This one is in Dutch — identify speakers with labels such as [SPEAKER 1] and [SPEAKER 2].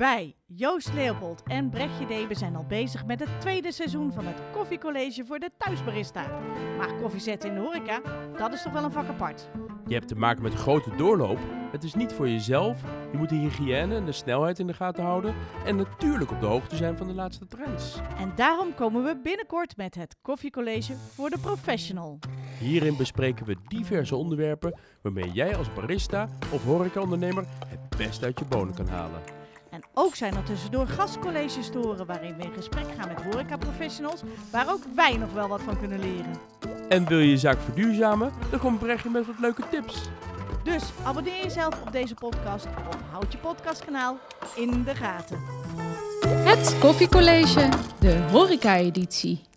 [SPEAKER 1] Wij, Joost Leopold en Brechtje Debe zijn al bezig met het tweede seizoen van het koffiecollege voor de thuisbarista. Maar koffie zetten in de horeca, dat is toch wel een vak apart.
[SPEAKER 2] Je hebt te maken met grote doorloop. Het is niet voor jezelf. Je moet de hygiëne en de snelheid in de gaten houden. En natuurlijk op de hoogte zijn van de laatste trends.
[SPEAKER 1] En daarom komen we binnenkort met het koffiecollege voor de professional.
[SPEAKER 2] Hierin bespreken we diverse onderwerpen waarmee jij als barista of horecaondernemer het best uit je bonen kan halen.
[SPEAKER 1] En ook zijn er tussendoor gastcolleges te horen waarin we in gesprek gaan met horecaprofessionals, waar ook wij nog wel wat van kunnen leren.
[SPEAKER 2] En wil je je zaak verduurzamen? Dan komt Brechtje met wat leuke tips.
[SPEAKER 1] Dus abonneer jezelf op deze podcast of houd je podcastkanaal in de gaten.
[SPEAKER 3] Het Koffiecollege, de horeca-editie.